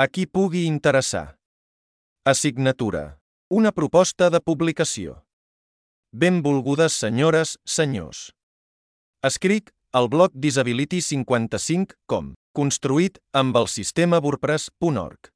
A qui pugui interessar. Assignatura. Una proposta de publicació. Benvolgudes senyores, senyors. Escric al blog Disability55.com, construït amb el sistema WordPress.org.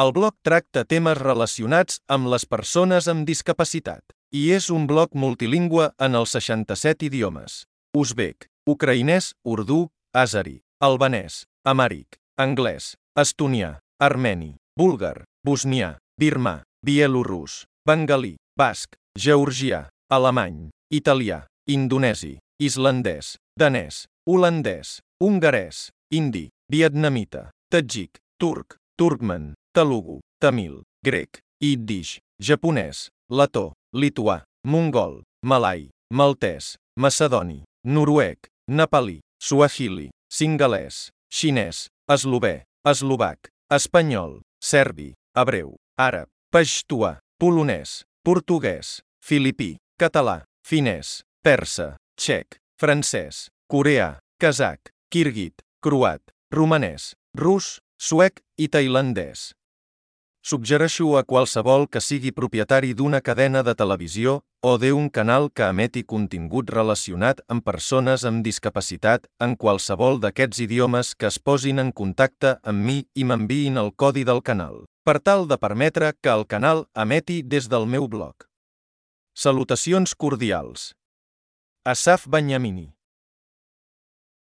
El blog tracta temes relacionats amb les persones amb discapacitat i és un blog multilingüe en els 67 idiomes: uzbek, ucraïnès, urdú, àzeri, albanès, amàric, anglès, estonià, armeni, búlgar, bosnià, birmà, bielorrus, bengalí, basc, georgià, alemany, italià, indonesi, islandès, danès, holandès, hongarès, indi, vietnamita, tadjik, turc, turcman, telugu, tamil, grec, yiddish, japonès, letó, lituà, mongol, malai, maltès, macedoni, noruec, nepalí, suahili, singalès, xinès, eslové, eslovac, espanyol, serbi, hebreu, àrab, paixtuà, polonès, portuguès, filipí, català, finès, persa, txec, francès, coreà, kazak, kirguit, croat, romanès, rus, suec i tailandès. Suggereixo a qualsevol que sigui propietari d'una cadena de televisió o d'un canal que emeti contingut relacionat amb persones amb discapacitat en qualsevol d'aquests idiomes que es posin en contacte amb mi i m'enviïn el codi del canal, per tal de permetre que el canal emeti des del meu blog. Salutacions cordials. Asaf Banyamini